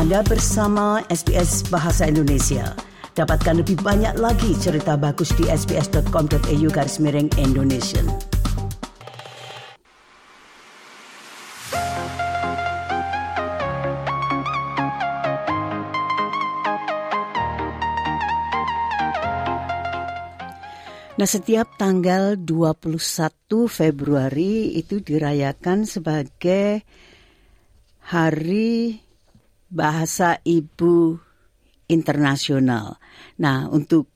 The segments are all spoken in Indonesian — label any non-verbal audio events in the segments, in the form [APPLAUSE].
Anda bersama SBS Bahasa Indonesia. Dapatkan lebih banyak lagi cerita bagus di sbs.com.au garis miring Indonesia. Nah, setiap tanggal 21 Februari itu dirayakan sebagai Hari Bahasa Ibu Internasional. Nah, untuk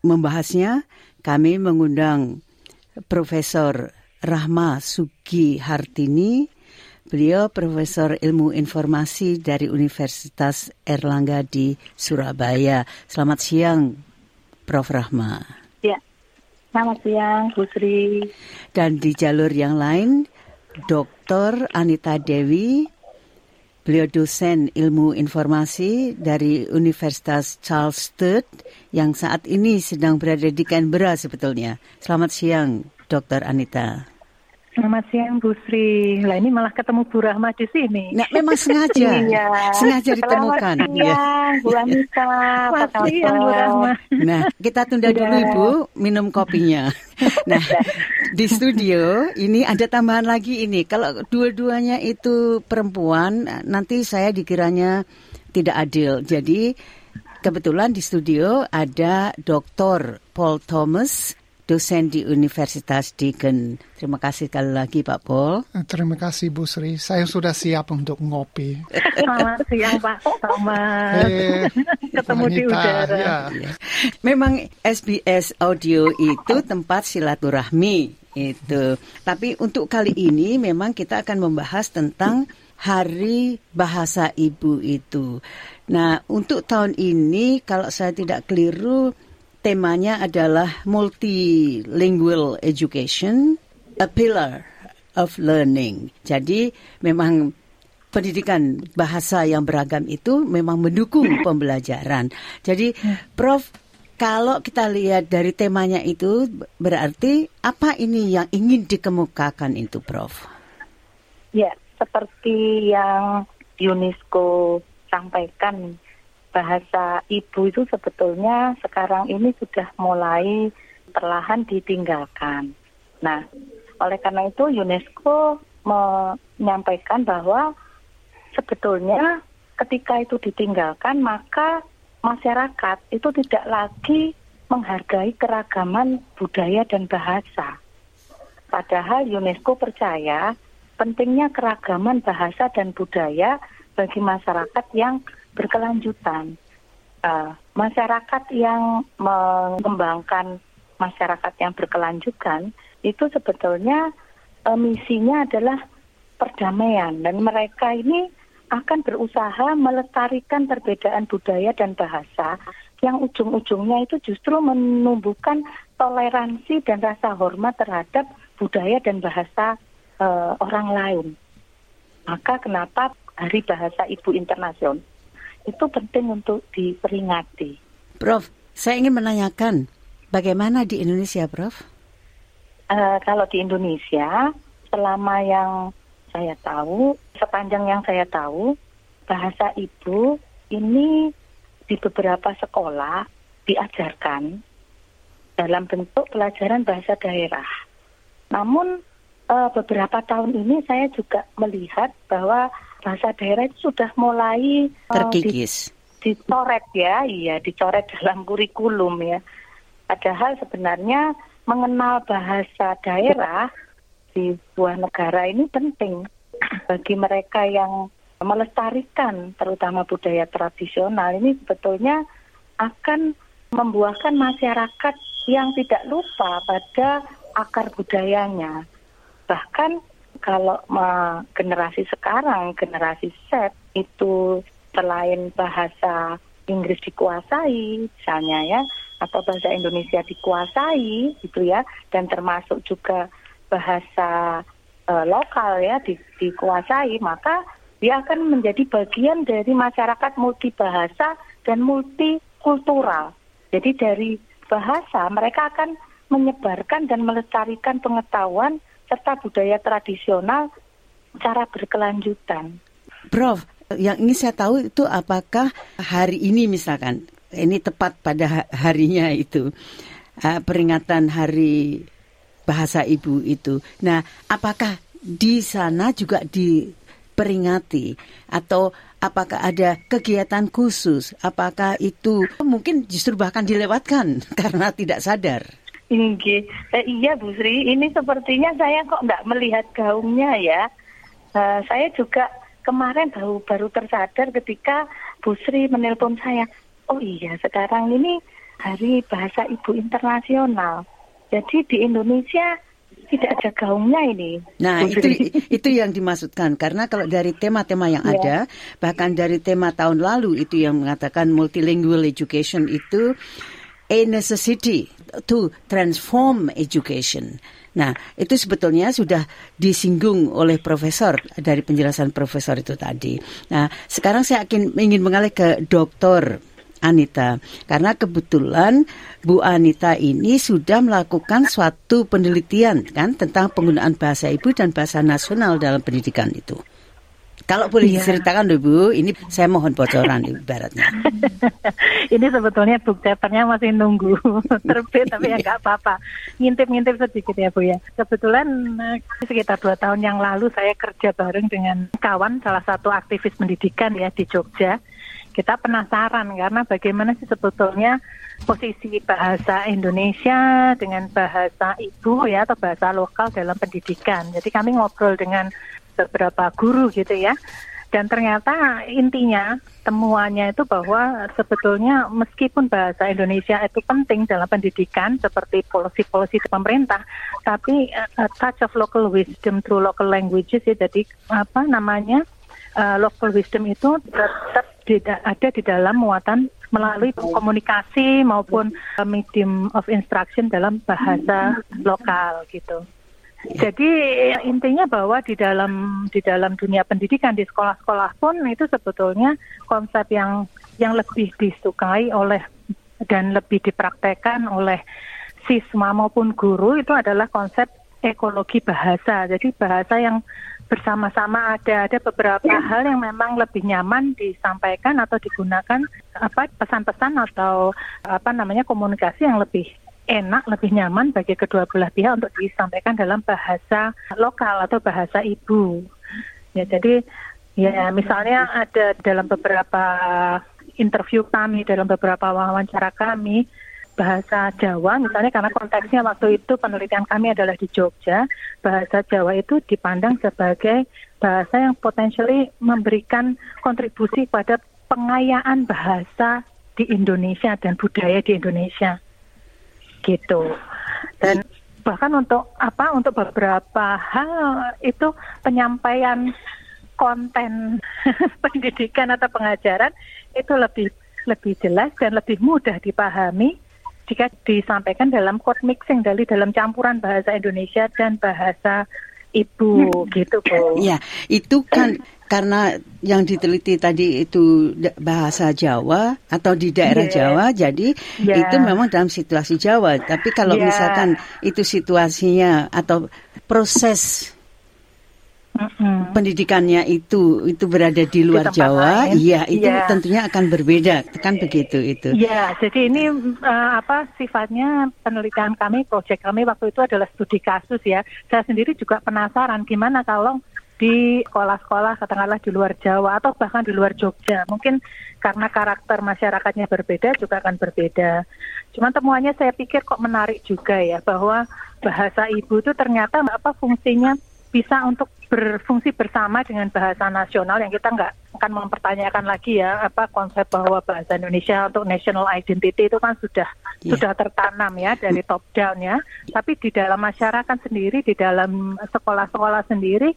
membahasnya kami mengundang Profesor Rahma Sugi Hartini. Beliau Profesor Ilmu Informasi dari Universitas Erlangga di Surabaya. Selamat siang, Prof. Rahma. Selamat siang, Bu Sri. Dan di jalur yang lain, Dr. Anita Dewi, beliau dosen ilmu informasi dari Universitas Charles Sturt yang saat ini sedang berada di Canberra sebetulnya. Selamat siang, Dr. Anita. Selamat siang Bu Sri. Lah ini malah ketemu Bu Rahma di sini. Nah, memang sengaja. [LAUGHS] iya. Sengaja ditemukan. Selamat siang ya. Bu Anita. Selamat siang Bu Rahma. Nah, kita tunda dulu Ibu minum kopinya. [LAUGHS] Nah, di studio ini ada tambahan lagi ini. Kalau dua-duanya itu perempuan, nanti saya dikiranya tidak adil. Jadi kebetulan di studio ada Dr. Paul Thomas dosen di Universitas Deakin. Terima kasih sekali lagi Pak Paul. Eh, terima kasih Bu Sri. Saya sudah siap untuk ngopi. [LAUGHS] Selamat siang Pak Sama. Hey, Ketemu Wanita, di udara. Ya. Memang SBS Audio itu tempat silaturahmi itu. Tapi untuk kali ini memang kita akan membahas tentang Hari Bahasa Ibu itu. Nah, untuk tahun ini kalau saya tidak keliru temanya adalah multilingual education, a pillar of learning. Jadi memang pendidikan bahasa yang beragam itu memang mendukung pembelajaran. Jadi Prof kalau kita lihat dari temanya itu berarti apa ini yang ingin dikemukakan itu Prof? Ya, seperti yang UNESCO sampaikan bahasa ibu itu sebetulnya sekarang ini sudah mulai perlahan ditinggalkan. Nah, oleh karena itu UNESCO menyampaikan bahwa sebetulnya ketika itu ditinggalkan maka masyarakat itu tidak lagi menghargai keragaman budaya dan bahasa. Padahal UNESCO percaya pentingnya keragaman bahasa dan budaya bagi masyarakat yang berkelanjutan. Uh, masyarakat yang mengembangkan masyarakat yang berkelanjutan itu sebetulnya uh, misinya adalah perdamaian dan mereka ini akan berusaha melestarikan perbedaan budaya dan bahasa yang ujung-ujungnya itu justru menumbuhkan toleransi dan rasa hormat terhadap budaya dan bahasa uh, orang lain. Maka kenapa Hari Bahasa Ibu Internasional itu penting untuk diperingati. Prof, saya ingin menanyakan bagaimana di Indonesia, Prof? Uh, kalau di Indonesia, selama yang saya tahu, sepanjang yang saya tahu, bahasa ibu ini di beberapa sekolah diajarkan dalam bentuk pelajaran bahasa daerah. Namun uh, beberapa tahun ini saya juga melihat bahwa bahasa daerah itu sudah mulai eh, terkikis. Uh, dicoret ya, iya dicoret dalam kurikulum ya. Padahal sebenarnya mengenal bahasa daerah di sebuah negara ini penting bagi mereka yang melestarikan terutama budaya tradisional ini sebetulnya akan membuahkan masyarakat yang tidak lupa pada akar budayanya. Bahkan kalau generasi sekarang, generasi Z itu selain bahasa Inggris dikuasai, misalnya ya, atau bahasa Indonesia dikuasai, gitu ya, dan termasuk juga bahasa uh, lokal ya di, dikuasai, maka dia akan menjadi bagian dari masyarakat multibahasa dan multikultural. Jadi dari bahasa mereka akan menyebarkan dan melestarikan pengetahuan serta budaya tradisional secara berkelanjutan. Prof, Yang ingin saya tahu itu apakah hari ini misalkan ini tepat pada harinya itu uh, peringatan hari bahasa ibu itu. Nah, apakah di sana juga diperingati atau apakah ada kegiatan khusus? Apakah itu mungkin justru bahkan dilewatkan [LAUGHS] karena tidak sadar? Inggi. Eh, iya Bu Sri, ini sepertinya saya kok nggak melihat gaungnya ya. Uh, saya juga kemarin baru baru tersadar ketika Bu Sri menelpon saya. Oh iya, sekarang ini Hari Bahasa Ibu Internasional. Jadi di Indonesia tidak ada gaungnya ini. Nah, itu itu yang dimaksudkan karena kalau dari tema-tema yang yeah. ada, bahkan dari tema tahun lalu itu yang mengatakan multilingual education itu a necessity to transform education. Nah, itu sebetulnya sudah disinggung oleh profesor dari penjelasan profesor itu tadi. Nah, sekarang saya akan ingin mengalih ke dokter Anita. Karena kebetulan Bu Anita ini sudah melakukan suatu penelitian kan tentang penggunaan bahasa ibu dan bahasa nasional dalam pendidikan itu. Kalau boleh iya. diceritakan Bu, ini saya mohon bocoran ibaratnya. [LAUGHS] ini sebetulnya book chapternya masih nunggu [LAUGHS] terbit, tapi ya nggak apa-apa. Ngintip-ngintip sedikit ya Bu ya. Kebetulan eh, sekitar dua tahun yang lalu saya kerja bareng dengan kawan, salah satu aktivis pendidikan ya di Jogja. Kita penasaran karena bagaimana sih sebetulnya posisi bahasa Indonesia dengan bahasa ibu ya atau bahasa lokal dalam pendidikan. Jadi kami ngobrol dengan beberapa guru gitu ya. Dan ternyata intinya temuannya itu bahwa sebetulnya meskipun bahasa Indonesia itu penting dalam pendidikan seperti polisi-polisi pemerintah, tapi uh, touch of local wisdom through local languages ya jadi apa namanya uh, local wisdom itu tetap tidak ada di dalam muatan melalui komunikasi maupun uh, medium of instruction dalam bahasa lokal gitu. Jadi intinya bahwa di dalam di dalam dunia pendidikan di sekolah-sekolah pun itu sebetulnya konsep yang yang lebih disukai oleh dan lebih dipraktekkan oleh siswa maupun guru itu adalah konsep ekologi bahasa. Jadi bahasa yang bersama-sama ada. Ada beberapa hal yang memang lebih nyaman disampaikan atau digunakan apa pesan-pesan atau apa namanya komunikasi yang lebih enak, lebih nyaman bagi kedua belah pihak untuk disampaikan dalam bahasa lokal atau bahasa ibu. Ya, jadi ya misalnya ada dalam beberapa interview kami, dalam beberapa wawancara kami, bahasa Jawa misalnya karena konteksnya waktu itu penelitian kami adalah di Jogja, bahasa Jawa itu dipandang sebagai bahasa yang potensially memberikan kontribusi pada pengayaan bahasa di Indonesia dan budaya di Indonesia gitu. Dan bahkan untuk apa untuk beberapa hal itu penyampaian konten [LAUGHS] pendidikan atau pengajaran itu lebih lebih jelas dan lebih mudah dipahami jika disampaikan dalam code mixing dari dalam campuran bahasa Indonesia dan bahasa ibu [LAUGHS] gitu Bu. Ya, itu kan [CLEARS THROAT] karena yang diteliti tadi itu bahasa Jawa atau di daerah yeah. Jawa, jadi yeah. itu memang dalam situasi Jawa. Tapi kalau yeah. misalkan itu situasinya atau proses Mm-hmm. pendidikannya itu itu berada di luar di Jawa, iya itu yeah. tentunya akan berbeda, kan begitu itu. Iya, jadi ini uh, apa sifatnya penelitian kami, proyek kami waktu itu adalah studi kasus ya. Saya sendiri juga penasaran gimana kalau di sekolah-sekolah katakanlah di luar Jawa atau bahkan di luar Jogja. Mungkin karena karakter masyarakatnya berbeda juga akan berbeda. Cuman temuannya saya pikir kok menarik juga ya bahwa bahasa ibu itu ternyata apa fungsinya bisa untuk berfungsi bersama dengan bahasa nasional yang kita nggak akan mempertanyakan lagi ya apa konsep bahwa bahasa Indonesia untuk national identity itu kan sudah yeah. sudah tertanam ya dari top down ya tapi di dalam masyarakat sendiri di dalam sekolah-sekolah sendiri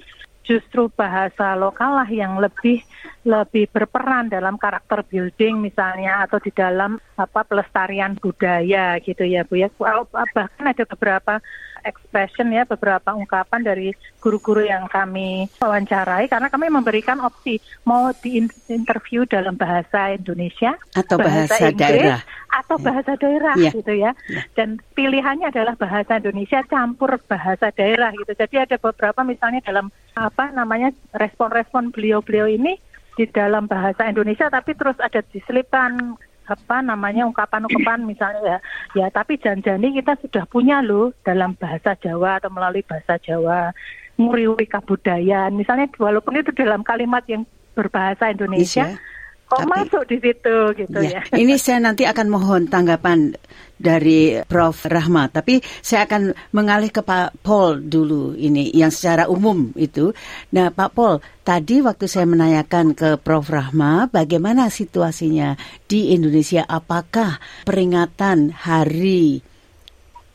justru bahasa lokal lah yang lebih lebih berperan dalam karakter building misalnya atau di dalam apa pelestarian budaya gitu ya Bu ya bahkan ada beberapa expression ya beberapa ungkapan dari guru-guru yang kami wawancarai karena kami memberikan opsi mau di interview dalam bahasa Indonesia atau bahasa, bahasa Inggris, daerah atau ya. bahasa daerah yeah. gitu ya. Yeah. Dan pilihannya adalah bahasa Indonesia campur bahasa daerah gitu. Jadi ada beberapa misalnya dalam apa namanya respon-respon beliau-beliau ini di dalam bahasa Indonesia tapi terus ada diselipkan apa namanya ungkapan-ungkapan misalnya ya. Ya tapi janjani kita sudah punya loh dalam bahasa Jawa atau melalui bahasa Jawa. Nguri-uri kabudayaan misalnya walaupun itu dalam kalimat yang berbahasa Indonesia Iya. Kok Tapi- masuk di situ gitu Ya, ya. ini saya nanti akan mohon tanggapan dari Prof. Rahmat, tapi saya akan mengalih ke Pak Paul dulu ini yang secara umum itu. Nah, Pak Paul, tadi waktu saya menanyakan ke Prof. Rahmat bagaimana situasinya di Indonesia, apakah peringatan Hari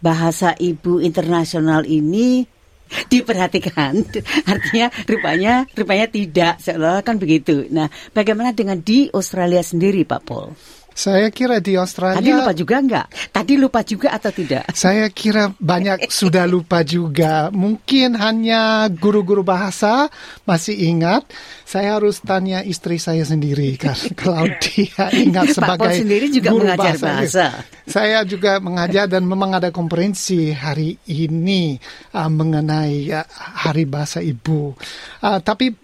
Bahasa Ibu Internasional ini [LAUGHS] diperhatikan. Artinya rupanya rupanya tidak. Seolah kan begitu. Nah bagaimana dengan di Australia sendiri Pak Paul Saya kira di Australia... Tadi lupa juga enggak? Tadi lupa juga atau tidak? Saya kira banyak [LAUGHS] sudah lupa juga. Mungkin hanya guru-guru bahasa masih ingat. Saya harus tanya istri saya sendiri kalau [LAUGHS] dia ingat Pak sebagai sendiri juga guru mengajar bahasa. Saya juga mengajar dan memang ada konferensi hari ini uh, mengenai uh, Hari Bahasa Ibu. Uh, tapi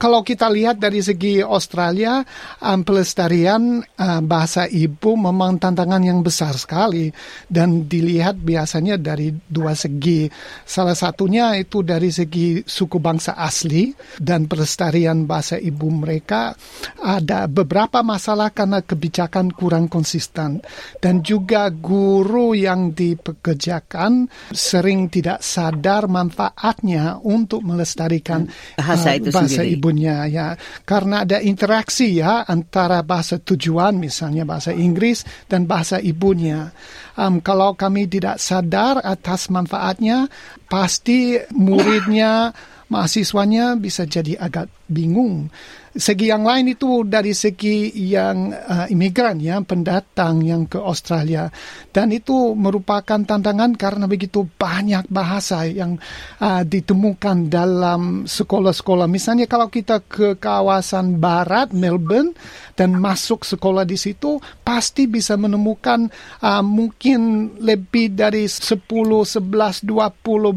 kalau kita lihat dari segi Australia, um, pelestarian uh, bahasa ibu memang tantangan yang besar sekali dan dilihat biasanya dari dua segi. Salah satunya itu dari segi suku bangsa asli dan pelestarian bahasa ibu mereka ada beberapa masalah karena kebijakan kurang konsisten dan juga guru yang dipekerjakan sering tidak sadar manfaatnya untuk melestarikan Bahasa uh, itu bahasa sendiri. Ibunya ya. Karena ada interaksi ya antara bahasa tujuan misalnya bahasa Inggris dan bahasa ibunya. Am, kalau kami tidak sadar atas manfaatnya pasti muridnya mahasiswanya bisa jadi agak bingung. Segi yang lain itu dari segi yang uh, imigran ya pendatang yang ke Australia. Dan itu merupakan tantangan karena begitu banyak bahasa yang uh, ditemukan dalam sekolah-sekolah. Misalnya kalau kita ke kawasan barat Melbourne dan masuk sekolah di situ pasti bisa menemukan uh, mungkin lebih dari 10 11 20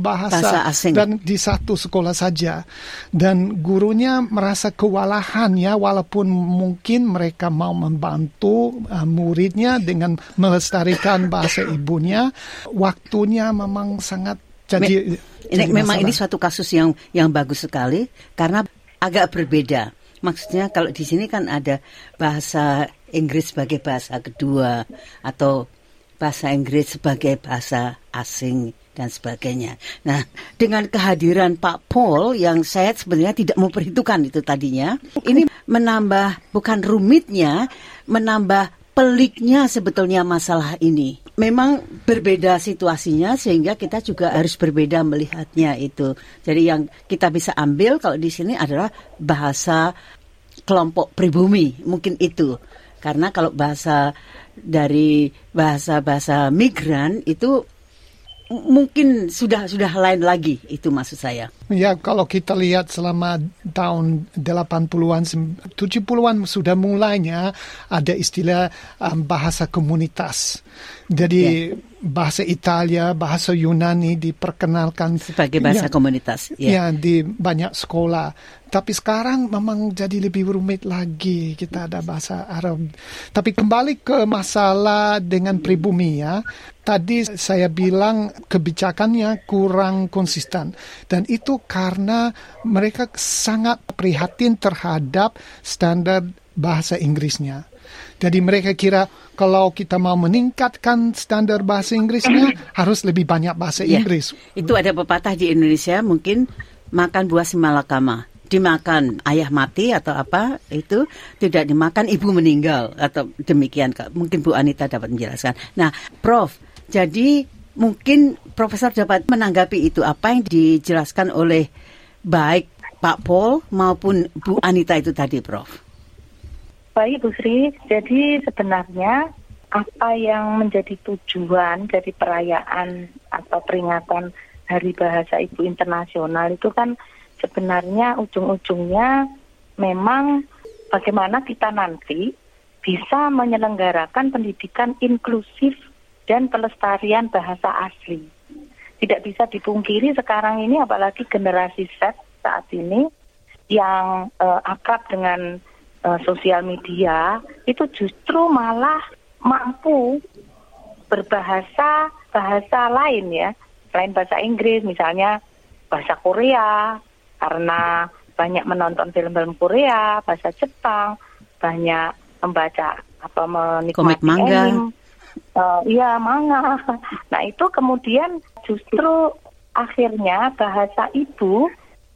bahasa, Bahasa asing. dan di satu sekolah saja. Dan gurunya merasa kewalahan ya walaupun mungkin mereka mau membantu uh, muridnya dengan melestarikan bahasa ibunya waktunya memang sangat jadi, Ini jadi memang ini suatu kasus yang yang bagus sekali karena agak berbeda. Maksudnya kalau di sini kan ada bahasa Inggris sebagai bahasa kedua atau bahasa Inggris sebagai bahasa asing dan sebagainya. Nah, dengan kehadiran Pak Paul yang saya sebenarnya tidak memperhitungkan itu tadinya, ini menambah bukan rumitnya, menambah peliknya sebetulnya masalah ini. Memang berbeda situasinya sehingga kita juga harus berbeda melihatnya itu. Jadi yang kita bisa ambil kalau di sini adalah bahasa kelompok pribumi, mungkin itu. Karena kalau bahasa dari bahasa-bahasa migran itu mungkin sudah sudah lain lagi itu maksud saya. Ya, kalau kita lihat selama tahun 80-an, sem- 70-an sudah mulainya ada istilah um, bahasa komunitas. Jadi bahasa Italia, bahasa Yunani diperkenalkan Sebagai bahasa Ya, komunitas. Ya. Ya, di banyak sekolah. Tapi sekarang memang jadi lebih rumit lagi kita ada bahasa Arab. Tapi kembali ke masalah dengan pribumi ya. Tadi saya bilang kebijakannya kurang konsisten. Dan itu karena mereka sangat prihatin terhadap standar bahasa Inggrisnya. Jadi mereka kira kalau kita mau meningkatkan standar bahasa Inggrisnya [COUGHS] harus lebih banyak bahasa Ya. Inggris. Itu ada pepatah di Indonesia mungkin makan buah simalakama. Dimakan ayah mati atau apa itu tidak dimakan ibu meninggal atau demikian. Mungkin Bu Anita dapat menjelaskan. Nah, Prof, jadi mungkin Profesor dapat menanggapi itu apa yang dijelaskan oleh baik Pak Paul maupun Bu Anita itu tadi, Prof. Baik Bu Sri, jadi sebenarnya apa yang menjadi tujuan dari perayaan atau peringatan Hari Bahasa Ibu Internasional itu kan sebenarnya ujung-ujungnya memang bagaimana kita nanti bisa menyelenggarakan pendidikan inklusif dan pelestarian bahasa asli. Tidak bisa dipungkiri sekarang ini apalagi generasi Z saat ini yang eh, akrab dengan uh, sosial media itu justru malah mampu berbahasa bahasa lain ya selain bahasa Inggris misalnya bahasa Korea karena banyak menonton film-film Korea bahasa Jepang banyak membaca apa menikmati Komik manga. anime. Uh, iya manga. [LAUGHS] Nah itu kemudian justru akhirnya bahasa ibu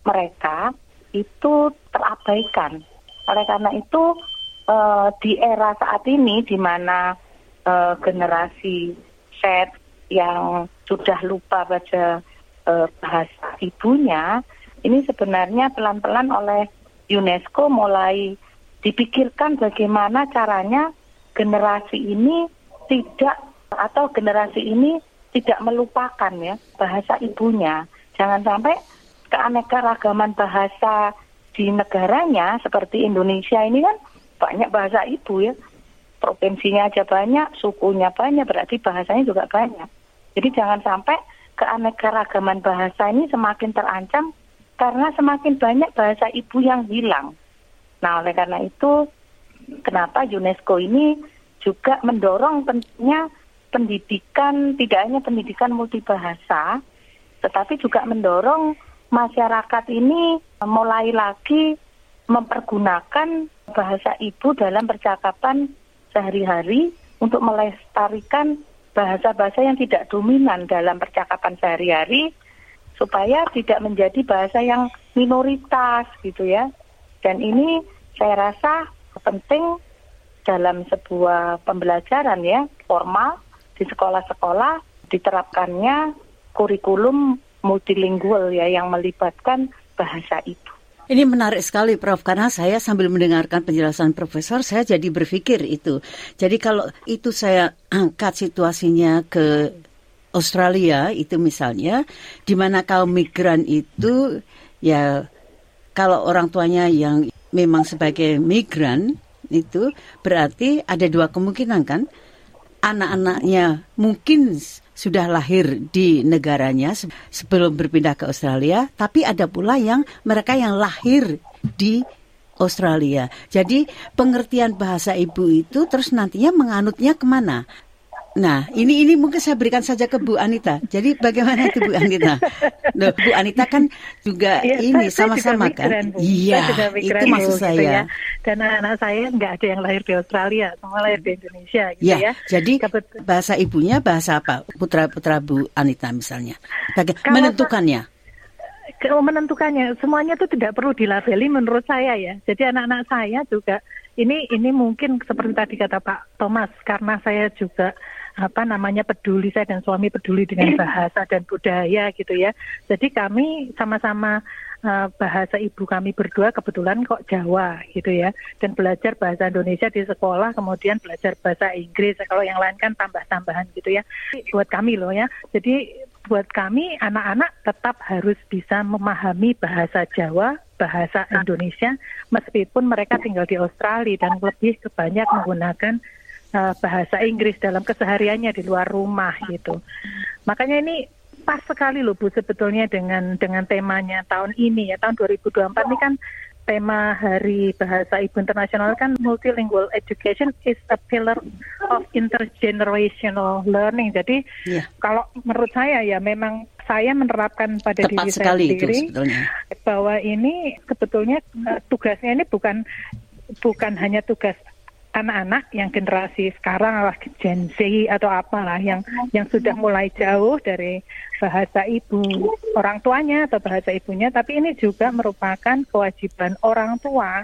mereka itu terabaikan. Oleh karena itu uh, di era saat ini di mana uh, generasi Z yang sudah lupa baca uh, bahasa ibunya, ini sebenarnya pelan-pelan oleh UNESCO mulai dipikirkan bagaimana caranya generasi ini tidak atau generasi ini tidak melupakan ya bahasa ibunya. Jangan sampai keanekaragaman bahasa di negaranya seperti Indonesia ini kan banyak bahasa ibu ya. Provinsinya aja banyak, sukunya banyak, berarti bahasanya juga banyak. Jadi jangan sampai keanekaragaman bahasa ini semakin terancam karena semakin banyak bahasa ibu yang hilang. Nah, oleh karena itu kenapa UNESCO ini juga mendorong pentingnya pendidikan tidak hanya pendidikan multibahasa, tetapi juga mendorong masyarakat ini mulai lagi mempergunakan bahasa ibu dalam percakapan sehari-hari untuk melestarikan bahasa-bahasa yang tidak dominan dalam percakapan sehari-hari supaya tidak menjadi bahasa yang minoritas gitu ya. Dan ini saya rasa penting dalam sebuah pembelajaran ya formal di sekolah-sekolah diterapkannya kurikulum multilingual ya yang melibatkan bahasa ibu. Ini menarik sekali Prof karena saya sambil mendengarkan penjelasan Profesor saya jadi berpikir itu. Jadi kalau itu saya angkat situasinya ke Australia itu misalnya di mana kaum migran itu ya kalau orang tuanya yang memang sebagai migran itu berarti ada dua kemungkinan kan anak-anaknya mungkin sudah lahir di negaranya sebelum berpindah ke Australia, tapi ada pula yang mereka yang lahir di Australia. Jadi pengertian bahasa ibu itu terus nantinya menganutnya ke mana? Nah, ini ini mungkin saya berikan saja ke Bu Anita. Jadi bagaimana itu Bu Anita? Loh, Bu Anita kan juga ya, ini sama-sama kan? Iya, itu maksud saya. Gitu ya. Dan anak-anak saya nggak ada yang lahir di Australia, semua lahir di Indonesia gitu ya. ya. Jadi bahasa ibunya bahasa apa? Putra-putra Bu Anita misalnya. Bagaimana menentukannya? Kalau menentukannya semuanya itu tidak perlu dilabeli menurut saya ya. Jadi anak-anak saya juga ini ini mungkin seperti tadi kata Pak Thomas karena saya juga apa namanya peduli saya dan suami peduli dengan bahasa dan budaya gitu ya. Jadi kami sama-sama uh, bahasa ibu kami berdua kebetulan kok Jawa gitu ya. Dan belajar bahasa Indonesia di sekolah kemudian belajar bahasa Inggris. Kalau yang lain kan tambah-tambahan gitu ya. Buat kami loh ya. Jadi buat kami anak-anak tetap harus bisa memahami bahasa Jawa bahasa Indonesia meskipun mereka tinggal di Australia dan lebih kebanyak menggunakan uh, bahasa Inggris dalam kesehariannya di luar rumah gitu. Makanya ini pas sekali loh Bu sebetulnya dengan dengan temanya tahun ini ya tahun 2024 ini kan tema Hari Bahasa Ibu Internasional kan multilingual education is a pillar of intergenerational learning. Jadi yeah. kalau menurut saya ya memang saya menerapkan pada Tepat diri saya sendiri itu bahwa ini sebetulnya uh, tugasnya ini bukan bukan hanya tugas anak-anak yang generasi sekarang lah Gen Z atau apalah yang yang sudah mulai jauh dari bahasa ibu orang tuanya atau bahasa ibunya tapi ini juga merupakan kewajiban orang tua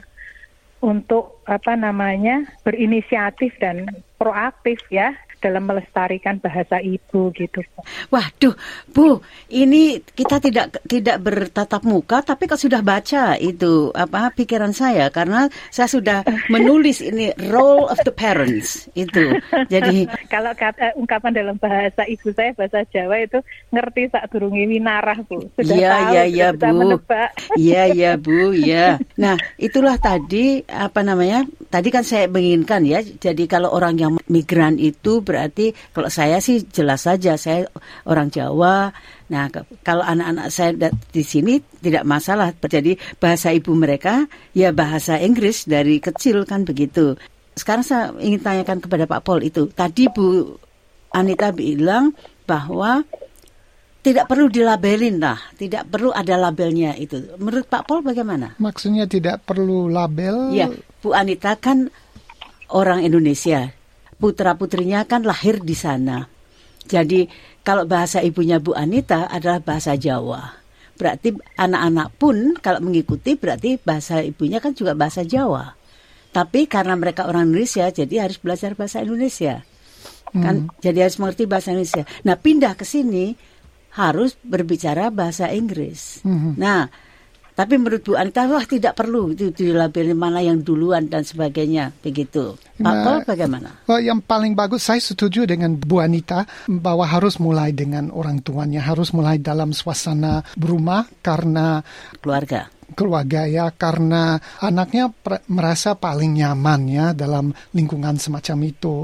untuk apa namanya berinisiatif dan proaktif ya dalam melestarikan bahasa ibu gitu. Waduh, Bu, ini kita tidak tidak bertatap muka tapi kalau sudah baca itu apa pikiran saya karena saya sudah [LAUGHS] menulis ini role of the parents itu. Jadi [LAUGHS] kalau kata, ungkapan dalam bahasa ibu saya bahasa Jawa itu ngerti sak durungi winarah Bu. Sudah Iya, tahu, iya, sudah iya, bisa Bu. menebak. Iya, iya, [LAUGHS] Bu, iya. Nah, itulah tadi apa namanya? Tadi kan saya menginginkan ya. Jadi kalau orang yang migran itu berarti kalau saya sih jelas saja saya orang Jawa. Nah, ke- kalau anak-anak saya di sini tidak masalah. Jadi bahasa ibu mereka ya bahasa Inggris dari kecil kan begitu. Sekarang saya ingin tanyakan kepada Pak Pol itu. Tadi Bu Anita bilang bahwa tidak perlu dilabelin lah, tidak perlu ada labelnya itu. Menurut Pak Pol bagaimana? Maksudnya tidak perlu label. Ya, Bu Anita kan orang Indonesia, putra putrinya kan lahir di sana. Jadi kalau bahasa ibunya Bu Anita adalah bahasa Jawa. Berarti anak-anak pun kalau mengikuti berarti bahasa ibunya kan juga bahasa Jawa. Tapi karena mereka orang Indonesia, jadi harus belajar bahasa Indonesia. Kan jadi harus mengerti bahasa Indonesia. Nah, pindah ke sini harus berbicara bahasa Inggris. Nah, tapi menurut Bu Anita, wah tidak perlu itu dilabeli mana yang duluan dan sebagainya, begitu. Pak Nah, Pol bagaimana? Well, yang paling bagus, saya setuju dengan Bu Anita bahwa harus mulai dengan orang tuanya, harus mulai dalam suasana rumah karena Keluarga. Keluarga ya, karena anaknya merasa paling nyaman ya dalam lingkungan semacam itu.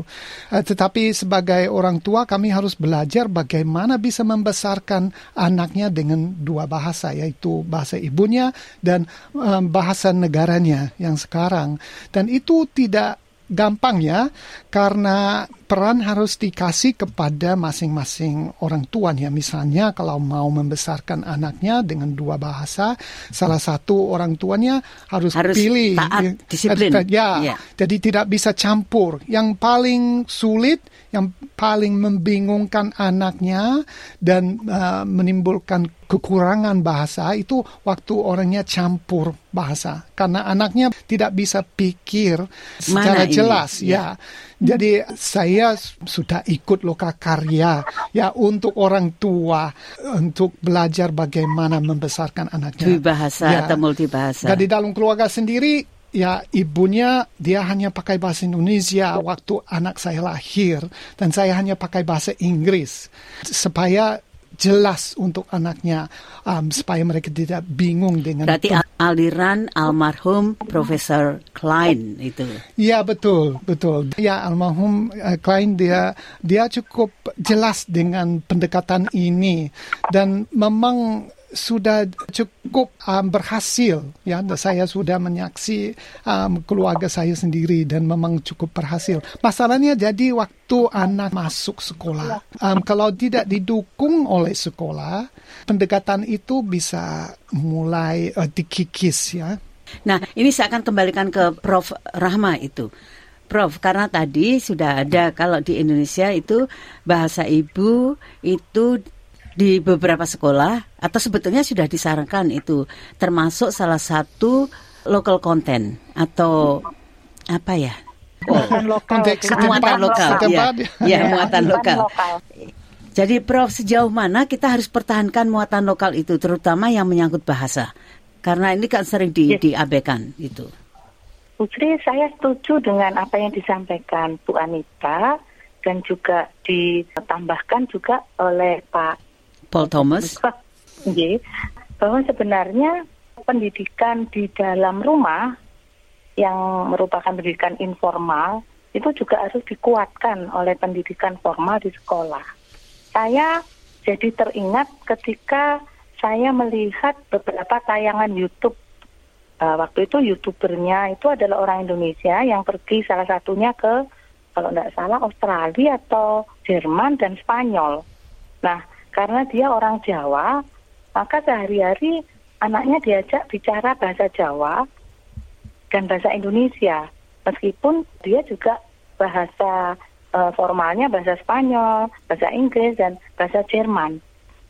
Eh, tetapi sebagai orang tua kami harus belajar bagaimana bisa membesarkan anaknya dengan dua bahasa, yaitu bahasa ibunya dan eh, bahasa negaranya yang sekarang. Dan itu tidak gampang ya karena peran harus dikasih kepada masing-masing orang tua ya misalnya kalau mau membesarkan anaknya dengan dua bahasa salah satu orang tuanya harus, Harus pilih taat, ya, disiplin. ya Ya. jadi tidak bisa campur yang paling sulit yang paling membingungkan anaknya dan uh, menimbulkan kekurangan bahasa itu waktu orangnya campur bahasa karena anaknya tidak bisa pikir secara Mana ini? jelas Ya. ya. Jadi saya sudah ikut loka karya ya untuk orang tua untuk belajar bagaimana membesarkan anaknya. Bahasa Ya. atau multibahasa. Dan di dalam keluarga sendiri, ya ibunya dia hanya pakai bahasa Indonesia waktu anak saya lahir, dan saya hanya pakai bahasa Inggris supaya jelas untuk anaknya, um, supaya mereka tidak bingung dengan. Berarti al- aliran almarhum Profesor Klein itu. Ya betul betul. Ya almarhum uh, Klein dia dia cukup jelas dengan pendekatan ini dan memang sudah cukup um, berhasil ya. Saya sudah menyaksi um, keluarga saya sendiri dan memang cukup berhasil. Masalahnya jadi waktu anak masuk sekolah. Um, kalau tidak didukung oleh sekolah pendekatan itu bisa mulai uh, dikikis ya. Nah, ini saya akan kembalikan ke Prof. Rahma itu. Prof, karena tadi sudah ada kalau di Indonesia itu bahasa ibu itu di beberapa sekolah atau sebetulnya sudah disarankan itu termasuk salah satu local content atau apa ya? Muatan lokal. muatan lokal, ya, setempat. ya muatan lokal. lokal. Jadi Prof, sejauh mana kita harus pertahankan muatan lokal itu, terutama yang menyangkut bahasa? Karena ini kan sering di, diabaikan itu. Putri, saya setuju dengan apa yang disampaikan Bu Anita dan juga ditambahkan juga oleh Pak Paul Thomas. Nggih, bahwa sebenarnya pendidikan di dalam rumah yang merupakan pendidikan informal itu juga harus dikuatkan oleh pendidikan formal di sekolah. Saya jadi teringat ketika saya melihat beberapa tayangan YouTube. Uh, waktu itu youtubernya itu adalah orang Indonesia yang pergi salah satunya ke kalau tidak salah Australia atau Jerman dan Spanyol. Nah, karena dia orang Jawa, maka sehari-hari anaknya diajak bicara bahasa Jawa dan bahasa Indonesia. Meskipun dia juga bahasa eh, formalnya bahasa Spanyol, bahasa Inggris dan bahasa Jerman.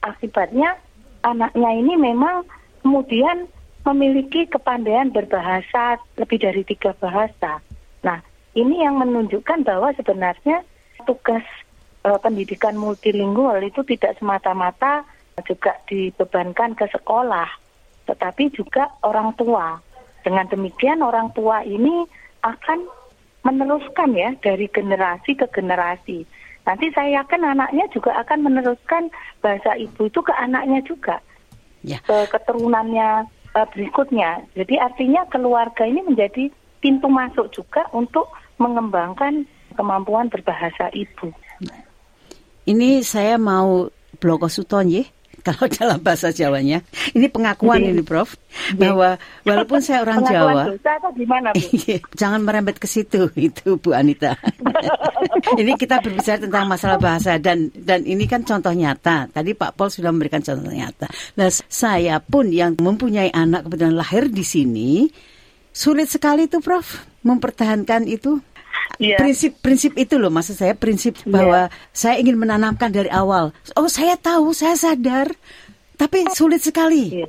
Akibatnya anaknya ini memang kemudian memiliki kepandaian berbahasa lebih dari tiga bahasa. Nah, ini yang menunjukkan bahwa sebenarnya tugas eh, pendidikan multilingual itu tidak semata-mata juga dibebankan ke sekolah, tetapi juga orang tua. Dengan demikian orang tua ini akan meneruskan ya dari generasi ke generasi. Nanti saya yakin anaknya juga akan meneruskan bahasa ibu itu ke anaknya juga, Ya. ke keturunannya eh, berikutnya. Jadi artinya keluarga ini menjadi pintu masuk juga untuk mengembangkan kemampuan berbahasa ibu. Ini saya mau bloko suton ya [LAUGHS] kalau dalam bahasa Jawanya. Ini pengakuan ini Prof bahwa walaupun saya orang Pengakuan Jawa atau gimana Bu? [LAUGHS] Iya, Jangan merembet ke situ [LAUGHS] itu Bu Anita. ini kita berbicara tentang masalah bahasa dan dan ini kan contoh nyata. Tadi Pak Pol sudah memberikan contoh nyata. Nah, saya pun yang mempunyai anak kebetulan lahir di sini sulit sekali tuh Prof mempertahankan itu Iya. prinsip-prinsip itu loh maksud saya prinsip bahwa saya ingin menanamkan dari awal. Oh, saya tahu, saya sadar. Tapi sulit sekali. Iya.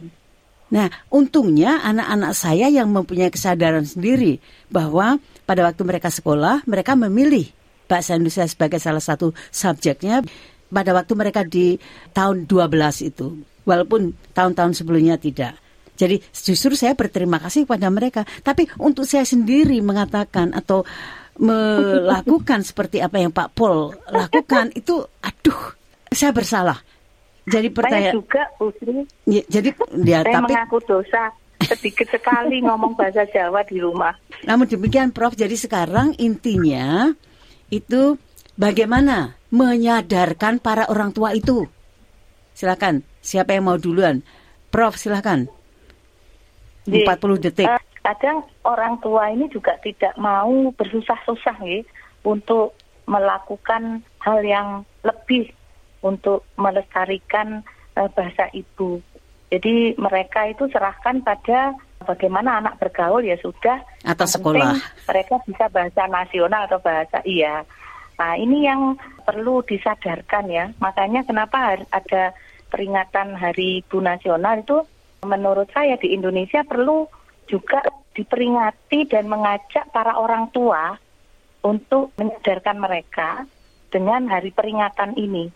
Nah, untungnya anak-anak saya yang mempunyai kesadaran sendiri bahwa pada waktu mereka sekolah, mereka memilih bahasa Indonesia sebagai salah satu subjeknya pada waktu mereka di tahun 12 itu. Walaupun tahun-tahun sebelumnya tidak. Jadi justru saya berterima kasih kepada mereka. Tapi untuk saya sendiri mengatakan atau melakukan [LAUGHS] seperti apa yang Pak Pol lakukan itu aduh saya bersalah. Jadi Saya pertanyaan juga Bu Sri, Ya, jadi ya saya tapi mengaku dosa sedikit sekali ngomong bahasa Jawa di rumah. namun demikian Prof jadi sekarang intinya itu bagaimana menyadarkan para orang tua itu. Silakan, siapa yang mau duluan? Prof, silakan. Jadi, 40 detik. eh, kadang orang tua ini juga tidak mau bersusah-susah ya untuk melakukan hal yang lebih untuk melestarikan eh, bahasa ibu. Jadi mereka itu serahkan pada bagaimana anak bergaul ya sudah. Atau sekolah. Mereka bisa bahasa nasional atau bahasa iya. Nah ini yang perlu disadarkan ya. Makanya kenapa ada peringatan Hari Ibu Nasional itu menurut saya di Indonesia perlu juga diperingati dan mengajak para orang tua untuk menyadarkan mereka dengan hari peringatan ini.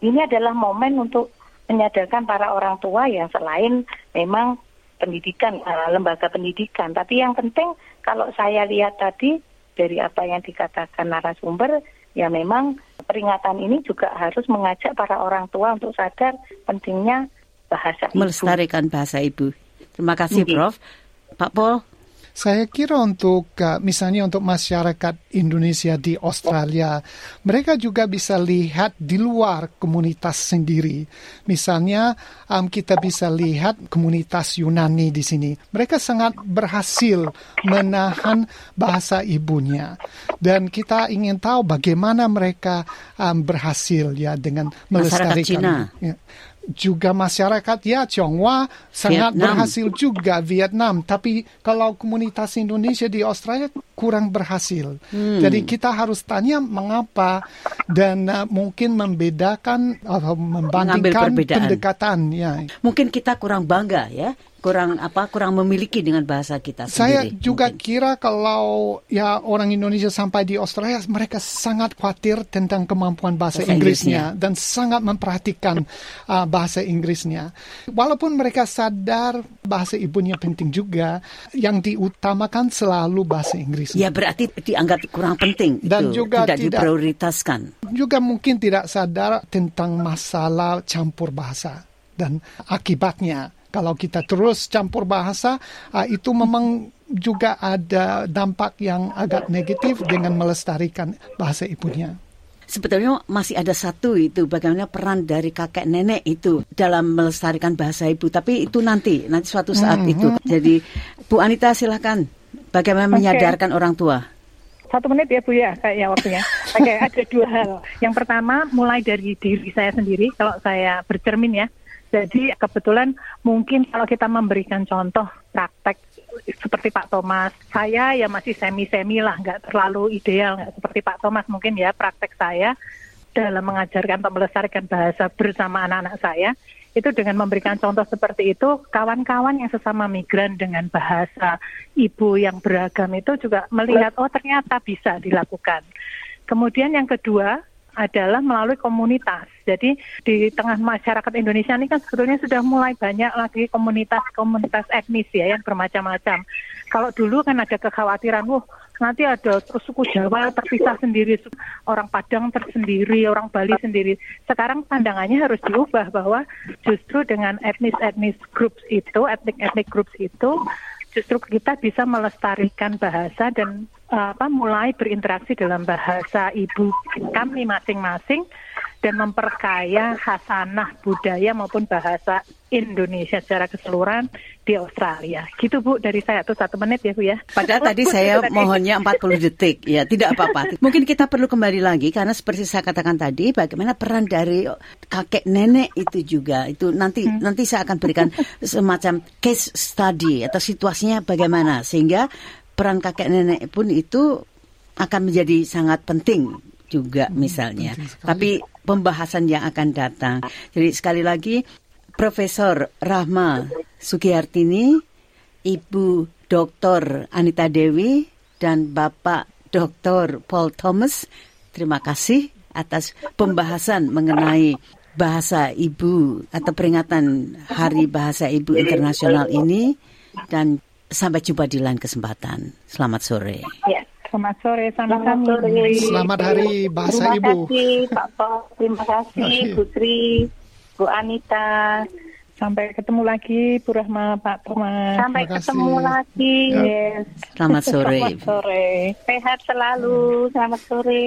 Ini adalah momen untuk menyadarkan para orang tua yang selain memang pendidikan, eh, lembaga pendidikan. Tapi yang penting kalau saya lihat tadi dari apa yang dikatakan narasumber, ya memang peringatan ini juga harus mengajak para orang tua untuk sadar pentingnya bahasa ibu. Melestarikan bahasa ibu. Terima kasih Iya. Prof. Pak Pol, Saya kira untuk uh, misalnya untuk masyarakat Indonesia di Australia, mereka juga bisa lihat di luar komunitas sendiri. Misalnya um, kita bisa lihat komunitas Yunani di sini. Mereka sangat berhasil menahan bahasa ibunya. Dan kita ingin tahu bagaimana mereka um, berhasil ya dengan melestarikan. Cina. Ya. Juga masyarakat ya Tionghoa sangat Vietnam. berhasil juga Vietnam, tapi kalau komunitas Indonesia di Australia kurang berhasil. Hmm. Jadi kita harus tanya mengapa dan uh, mungkin membedakan atau membandingkan pendekatan ya. mungkin kita kurang bangga ya, kurang apa, kurang memiliki dengan bahasa kita Saya sendiri. juga mungkin. kira kalau ya orang Indonesia sampai di Australia mereka sangat khawatir tentang kemampuan bahasa, Bahasa Inggrisnya dan sangat memperhatikan [LAUGHS] uh, bahasa Inggrisnya. Walaupun mereka sadar bahasa ibunya penting juga, yang diutamakan selalu bahasa Inggris. Ya berarti dianggap kurang penting Dan itu, juga tidak, tidak- diprioritaskan. Juga mungkin tidak sadar tentang masalah campur bahasa dan akibatnya. Kalau kita terus campur bahasa, uh, itu memang juga ada dampak yang agak negatif dengan melestarikan bahasa ibunya. Sebetulnya masih ada satu itu bagaimana peran dari kakek nenek itu dalam melestarikan bahasa ibu. Tapi itu nanti, nanti suatu saat Mhm. itu. Jadi Bu Anita silahkan bagaimana Oke. menyadarkan orang tua. Satu menit ya Bu ya kayaknya waktunya. Oke, ada dua hal. Yang pertama mulai dari diri saya sendiri kalau saya bercermin ya. Jadi kebetulan mungkin kalau kita memberikan contoh praktek seperti Pak Thomas, saya ya masih semi-semi lah, nggak terlalu ideal, nggak seperti Pak Thomas mungkin ya praktek saya dalam mengajarkan atau melestarikan bahasa bersama anak-anak saya itu dengan memberikan contoh seperti itu kawan-kawan yang sesama migran dengan bahasa ibu yang beragam itu juga melihat oh ternyata bisa dilakukan. Kemudian yang kedua adalah melalui komunitas. Jadi di tengah masyarakat Indonesia ini kan sebetulnya sudah mulai banyak lagi komunitas-komunitas etnis ya yang bermacam-macam. Kalau dulu kan ada kekhawatiran, wah nanti ada suku Jawa terpisah sendiri, orang Padang tersendiri, orang Bali sendiri. Sekarang pandangannya harus diubah bahwa justru dengan etnis-etnis groups itu, etnik-etnik groups itu, justru kita bisa melestarikan bahasa dan apa mulai berinteraksi dalam bahasa ibu kami masing-masing dan memperkaya hasanah budaya maupun bahasa Indonesia secara keseluruhan di Australia. Gitu Bu dari saya tuh satu menit ya Bu ya. Padahal tadi saya mohonnya 40 detik ya tidak apa-apa. [LAUGHS] Mungkin kita perlu kembali lagi karena seperti saya katakan tadi bagaimana peran dari kakek nenek itu juga itu nanti hmm. nanti saya akan berikan [LAUGHS] semacam case study atau situasinya bagaimana sehingga peran kakek nenek pun itu akan menjadi sangat penting juga hmm, misalnya. Tapi pembahasan yang akan datang. Jadi sekali lagi Profesor Rahma Sugiyartini, Ibu Dr. Anita Dewi dan Bapak Dr. Paul Thomas, terima kasih atas pembahasan mengenai bahasa ibu atau peringatan Hari Bahasa Ibu Internasional ini dan sampai jumpa di lain kesempatan. Selamat sore. Ya. Selamat sore, selamat, selamat sore. Selamat Hari Bahasa terima Ibu. Terima kasih Pak Pol, terima kasih Putri, Bu Anita. Sampai ketemu lagi Bu Rahma, Pak Thomas. Sampai ketemu lagi. Ya. Yes. Selamat [LAUGHS] sore. Selamat sore. Sehat selalu. Selamat sore.